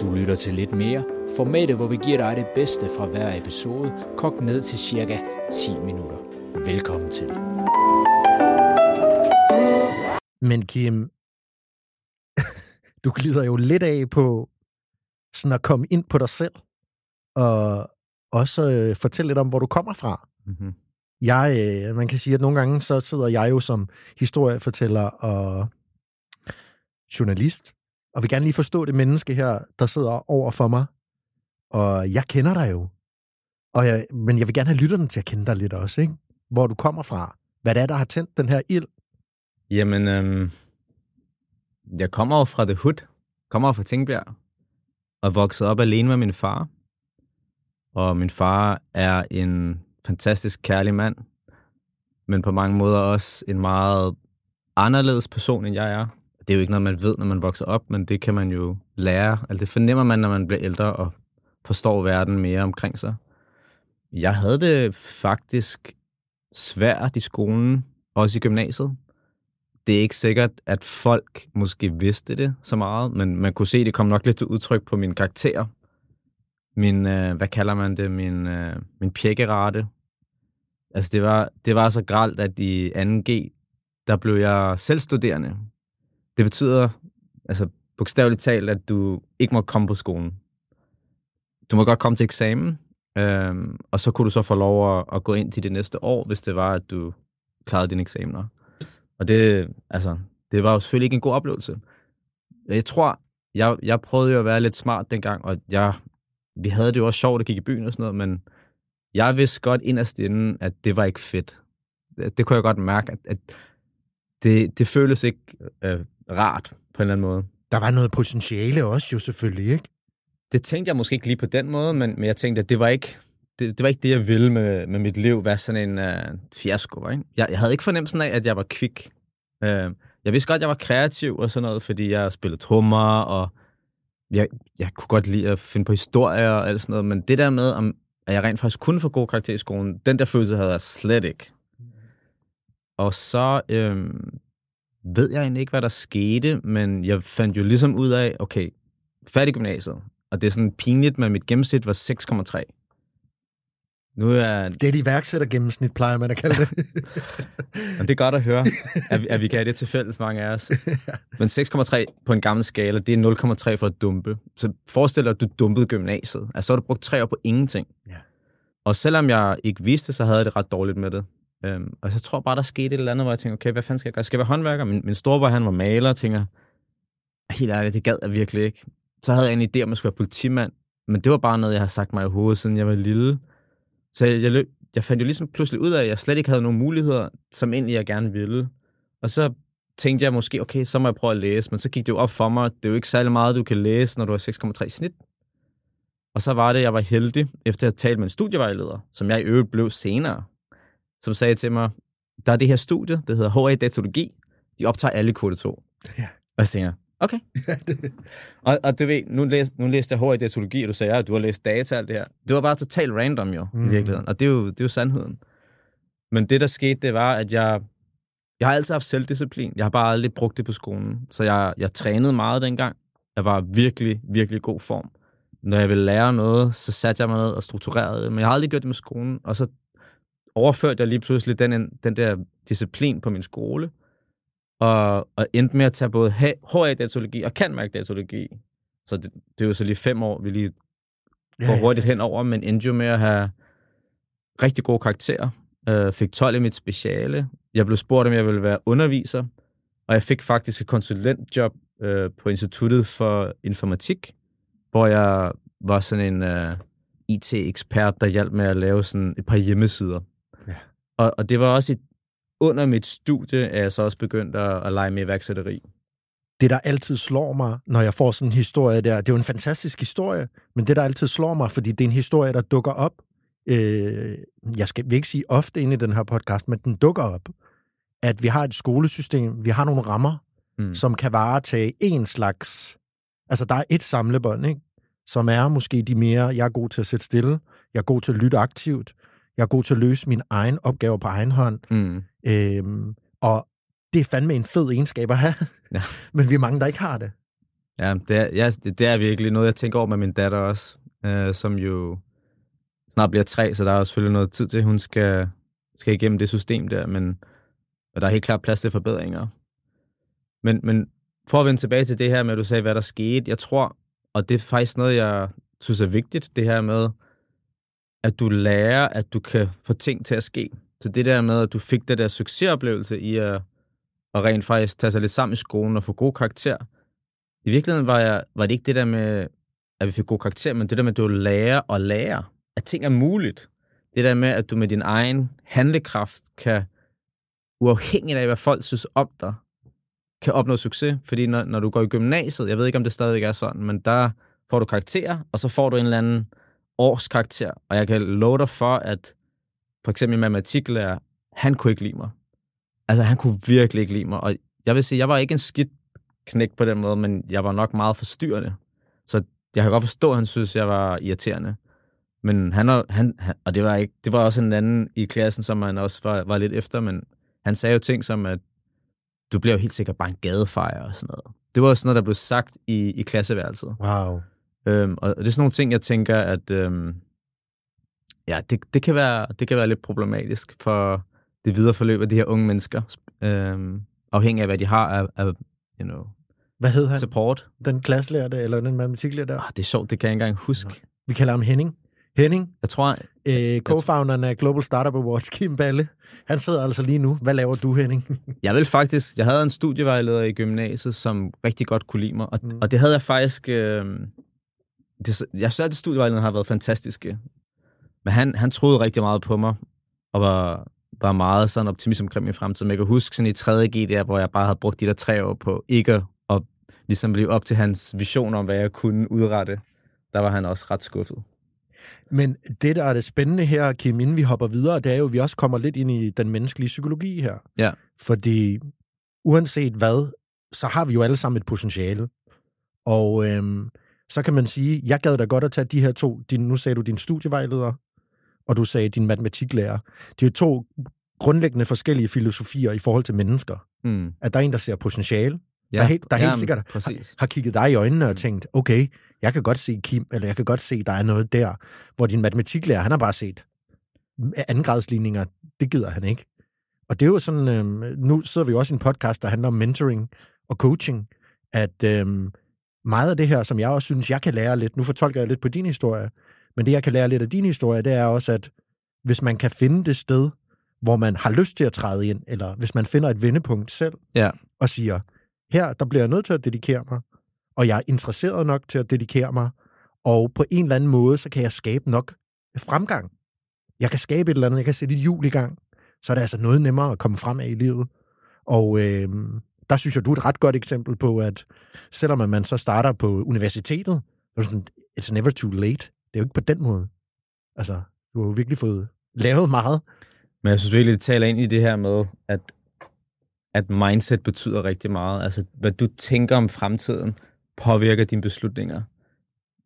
Du lytter til lidt mere. Formatet, hvor vi giver dig det bedste fra hver episode, kogt ned til cirka 10 minutter. Velkommen til. Men Kim, du glider jo lidt af på sådan at komme ind på dig selv, og også øh, fortælle lidt om, hvor du kommer fra. Mm-hmm. Jeg, øh, man kan sige, at nogle gange så sidder jeg jo som historiefortæller og journalist, og vil gerne lige forstå det menneske her, der sidder over for mig. Og jeg kender dig jo. Og jeg, men jeg vil gerne have lytterne til at kende dig lidt også, ikke? Hvor du kommer fra. Hvad det er, der har tændt den her ild. Jamen, øhm, jeg kommer jo fra The Hood. Kommer fra Tingbjerg. Og vokset op alene med min far. Og min far er en fantastisk kærlig mand. Men på mange måder også en meget anderledes person, end jeg er. Det er jo ikke noget, man ved, når man vokser op, men det kan man jo lære. Altså, det fornemmer man, når man bliver ældre og forstår verden mere omkring sig. Jeg havde det faktisk svært i skolen, også i gymnasiet. Det er ikke sikkert, at folk måske vidste det så meget, men man kunne se, at det kom nok lidt til udtryk på min karakter. Min, øh, hvad kalder man det, min, øh, min pjekkerate. Altså det var, det var så gralt, at i 2G, der blev jeg selvstuderende. Det betyder, altså bogstaveligt talt, at du ikke må komme på skolen. Du må godt komme til eksamen, øhm, og så kunne du så få lov at, at gå ind til det næste år, hvis det var, at du klarede dine eksamener. Og det, altså, det var jo selvfølgelig ikke en god oplevelse. Jeg tror, jeg, jeg prøvede jo at være lidt smart dengang, og jeg, vi havde det jo også sjovt at kigge i byen og sådan noget, men jeg vidste godt inderst inden, at det var ikke fedt. Det, det kunne jeg godt mærke, at, at det, det føles ikke øh, rart på en eller anden måde. Der var noget potentiale også jo selvfølgelig, ikke? Det tænkte jeg måske ikke lige på den måde, men, men jeg tænkte, at det var ikke det, det, var ikke det, jeg ville med, med mit liv, være sådan en uh, fiasko. Ikke? Jeg, jeg havde ikke fornemmelsen af, at jeg var kvik. Uh, jeg vidste godt, at jeg var kreativ og sådan noget, fordi jeg spillede trommer, og jeg, jeg kunne godt lide at finde på historier og alt sådan noget, men det der med, om, at jeg rent faktisk kunne få god karakter i skolen, den der følelse havde jeg slet ikke. Og så øhm, ved jeg egentlig ikke, hvad der skete, men jeg fandt jo ligesom ud af, okay, færdig gymnasiet, og det er sådan pinligt, men mit gennemsnit var 6,3. Nu er... Det er et iværksættergennemsnit, plejer man at kalde det. Men det er godt at høre, at vi, at vi kan have det til fælles, mange af os. Men 6,3 på en gammel skala, det er 0,3 for at dumpe. Så forestil dig, at du dumpede gymnasiet. Altså, så har du brugt tre år på ingenting. Ja. Og selvom jeg ikke vidste så havde jeg det ret dårligt med det. Øhm, og så tror jeg bare, der skete et eller andet, hvor jeg tænkte, okay, hvad fanden skal jeg gøre? Skal jeg være håndværker? Min, min storebror, han var maler, og tænker, helt ærligt, det gad jeg virkelig ikke. Så havde jeg en idé om, at jeg skulle være politimand. Men det var bare noget, jeg har sagt mig i hovedet, siden jeg var lille. Så jeg, jeg, jeg fandt jo ligesom pludselig ud af, at jeg slet ikke havde nogen muligheder, som egentlig jeg gerne ville. Og så tænkte jeg måske, okay, så må jeg prøve at læse. Men så gik det jo op for mig, det er jo ikke særlig meget, du kan læse, når du har 6,3 snit. Og så var det, jeg var heldig, efter at have talt med en studievejleder, som jeg i øvrigt blev senere, som sagde til mig, der er det her studie, det hedder HA Datologi, de optager alle kode 2. Ja. Og så tænkte jeg, okay. og, og du ved, nu, læs, nu læste jeg HA Datologi, og du sagde, at du har læst data og alt det her. Det var bare totalt random jo, mm. i virkeligheden. Og det er, jo, det er jo sandheden. Men det, der skete, det var, at jeg, jeg har altid haft selvdisciplin. Jeg har bare aldrig brugt det på skolen. Så jeg, jeg trænede meget dengang. Jeg var virkelig, virkelig god form. Når jeg ville lære noget, så satte jeg mig ned og strukturerede det. Men jeg har aldrig gjort det med skolen. Og så overførte jeg lige pludselig den, den der disciplin på min skole, og, og endte med at tage både HA-datologi og kan-mærke-datologi. Så det, det er jo så lige fem år, vi lige går hurtigt henover, men endte jo med at have rigtig gode karakterer. Øh, fik 12 i mit speciale. Jeg blev spurgt, om jeg ville være underviser, og jeg fik faktisk et konsulentjob øh, på Instituttet for Informatik, hvor jeg var sådan en øh, IT-ekspert, der hjalp med at lave sådan et par hjemmesider. Og, og det var også et, under mit studie, at jeg så også begyndte at, at lege med iværksætteri. Det, der altid slår mig, når jeg får sådan en historie der, det er jo en fantastisk historie, men det, der altid slår mig, fordi det er en historie, der dukker op, øh, jeg skal vil ikke sige ofte inde i den her podcast, men den dukker op, at vi har et skolesystem, vi har nogle rammer, mm. som kan varetage en slags, altså der er et samlebånd, ikke? som er måske de mere, jeg er god til at sætte stille, jeg er god til at lytte aktivt, jeg er god til at løse min egen opgave på egen hånd. Mm. Øhm, og det er fandme en fed egenskab at have. Ja. Men vi er mange, der ikke har det. Ja, det er, ja, det, det er virkelig noget, jeg tænker over med min datter også, øh, som jo snart bliver tre, så der er jo selvfølgelig noget tid til, at hun skal, skal igennem det system der, men og der er helt klart plads til forbedringer. Men, men for at vende tilbage til det her med, at du sagde, hvad der skete, jeg tror, og det er faktisk noget, jeg synes er vigtigt, det her med, at du lærer, at du kan få ting til at ske. Så det der med, at du fik det der succesoplevelse i at, at rent faktisk tage sig lidt sammen i skolen og få god karakter. I virkeligheden var, jeg, var det ikke det der med, at vi fik god karakter, men det der med, at du lærer og lærer, at ting er muligt. Det der med, at du med din egen handlekraft kan, uafhængigt af, hvad folk synes om dig, kan opnå succes. Fordi når, når du går i gymnasiet, jeg ved ikke, om det stadig er sådan, men der får du karakterer, og så får du en eller anden årskarakter. Og jeg kan love dig for, at for eksempel matematiklærer, han kunne ikke lide mig. Altså, han kunne virkelig ikke lide mig. Og jeg vil sige, jeg var ikke en skidt knæk på den måde, men jeg var nok meget forstyrrende. Så jeg kan godt forstå, at han synes, jeg var irriterende. Men han, han, han og det var, ikke, det var også en anden i klassen, som han også var, var lidt efter, men han sagde jo ting som, at du bliver jo helt sikkert bare en gadefejr og sådan noget. Det var også noget, der blev sagt i, i klasseværelset. Wow. Øhm, og det er sådan nogle ting, jeg tænker, at øhm, ja, det, det, kan være, det kan være lidt problematisk for det videre forløb af de her unge mennesker, øhm, afhængig af, hvad de har af, af you know, Hvad hed han? support. Den klasselærte, eller den matematiklærer der? Ah, det er sjovt, det kan jeg ikke engang huske. Vi kalder ham Henning. Henning, Jeg tror, øh, co-founderen af Global Startup Awards, Kim Balle. Han sidder altså lige nu. Hvad laver du, Henning? jeg vil faktisk, jeg havde en studievejleder i gymnasiet, som rigtig godt kunne lide mig, og, mm. og det havde jeg faktisk, øh, det, jeg synes, at studievejlederne har været fantastiske. Men han, han troede rigtig meget på mig, og var, var meget sådan optimist omkring min fremtid. Men jeg kan huske sådan i 3.G der, hvor jeg bare havde brugt de der tre år på ikke at ligesom blive op til hans vision om, hvad jeg kunne udrette. Der var han også ret skuffet. Men det, der er det spændende her, Kim, inden vi hopper videre, det er jo, at vi også kommer lidt ind i den menneskelige psykologi her. Ja. Fordi uanset hvad, så har vi jo alle sammen et potentiale. Og øhm, så kan man sige, jeg gad da godt at tage de her to, din, nu sagde du din studievejleder, og du sagde din matematiklærer. Det er to grundlæggende forskellige filosofier i forhold til mennesker. Mm. At der er en, der ser potentiale, der, helt, der helt sikkert har, har kigget dig i øjnene og tænkt, okay, jeg kan godt se Kim, eller jeg kan godt se, der er noget der, hvor din matematiklærer, han har bare set andengradsligninger, det gider han ikke. Og det er jo sådan, øhm, nu sidder vi jo også i en podcast, der handler om mentoring og coaching, at øhm, meget af det her, som jeg også synes, jeg kan lære lidt, nu fortolker jeg lidt på din historie, men det, jeg kan lære lidt af din historie, det er også, at hvis man kan finde det sted, hvor man har lyst til at træde ind, eller hvis man finder et vendepunkt selv, Ja. og siger, her, der bliver jeg nødt til at dedikere mig, og jeg er interesseret nok til at dedikere mig, og på en eller anden måde, så kan jeg skabe nok fremgang. Jeg kan skabe et eller andet, jeg kan sætte et hjul i gang, så er det altså noget nemmere at komme frem af i livet. Og øh, der synes jeg, du er et ret godt eksempel på, at selvom man så starter på universitetet, så er det sådan, it's never too late. Det er jo ikke på den måde. Altså, du har jo virkelig fået lavet meget. Men jeg synes virkelig, det taler ind i det her med, at, at mindset betyder rigtig meget. Altså, hvad du tænker om fremtiden, påvirker dine beslutninger.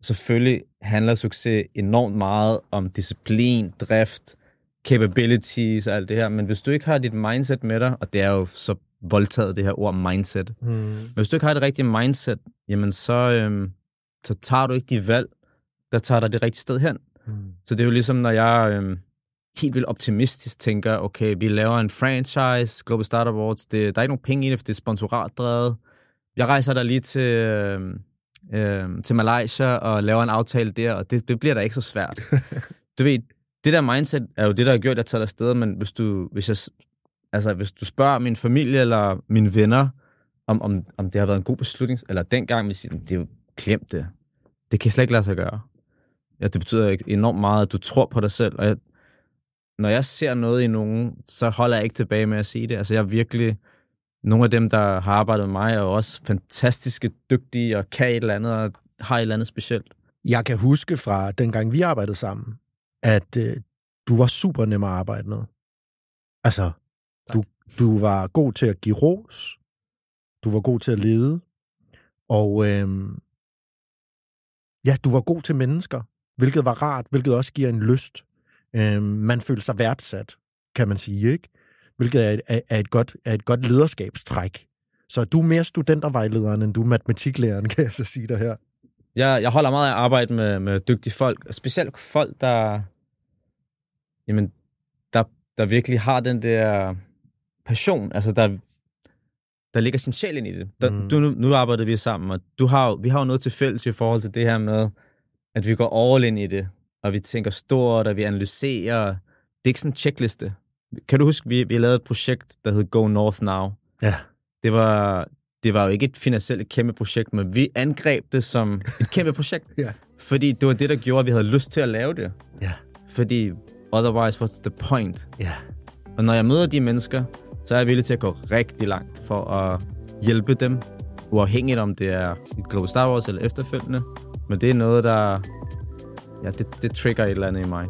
Selvfølgelig handler succes enormt meget om disciplin, drift, capabilities og alt det her, men hvis du ikke har dit mindset med dig, og det er jo så voldtaget det her ord mindset, Hmm. men hvis du ikke har det rigtige mindset, jamen så, øhm, så tager du ikke de valg, der tager dig det rigtige sted hen. Hmm. Så det er jo ligesom, når jeg øhm, helt vildt optimistisk tænker, okay, vi laver en franchise, Global Startup Awards, det, der er ikke nogen penge i det, for det er sponsoratdrevet. Jeg rejser der lige til, øhm, øhm, til Malaysia og laver en aftale der, og det, det bliver da ikke så svært. du ved, det der mindset er jo det, der har gjort, at jeg tager afsted, men hvis du, hvis jeg, altså, hvis du spørger min familie eller mine venner, om, om, om det har været en god beslutning, eller dengang, hvis det er jo glemt det. Det kan slet ikke lade sig gøre. Ja, det betyder enormt meget, at du tror på dig selv, og jeg, når jeg ser noget i nogen, så holder jeg ikke tilbage med at sige det. Altså, jeg er virkelig... Nogle af dem, der har arbejdet med mig, er jo også fantastiske, dygtige og kan et eller andet, og har et eller andet specielt. Jeg kan huske fra dengang vi arbejdede sammen, at øh, du var super nem at arbejde med. Altså, du, du var god til at give ros, du var god til at lede, og øh, ja, du var god til mennesker, hvilket var rart, hvilket også giver en lyst. Øh, man følte sig værdsat, kan man sige, ikke? Hvilket er et, er et, godt, er et godt lederskabstræk. Så du er mere studentervejlederen, end du er matematiklæreren, kan jeg så sige dig her. Jeg, jeg holder meget af at arbejde med, med dygtige folk, og specielt folk, der, jamen, der, der virkelig har den der passion, altså der, der ligger sin sjæl ind i det. Der, Mm. du, nu, nu arbejder vi sammen, og du har, vi har jo noget til fælles i forhold til det her med, at vi går all in i det, og vi tænker stort, og vi analyserer. Det er ikke sådan en checkliste. Kan du huske, vi, vi lavede et projekt, der hed Go North Now? Ja. Det var, det var jo ikke et finansielt kæmpe projekt, men vi angreb det som et kæmpe projekt. Ja. Fordi det var det, der gjorde, at vi havde lyst til at lave det. Ja. Fordi otherwise, what's the point? Ja. Og når jeg møder de mennesker, så er jeg villig til at gå rigtig langt for at hjælpe dem, uafhængigt om det er i Global Star Wars eller efterfølgende. Men det er noget, der... Ja, det, det trigger et eller andet i mig.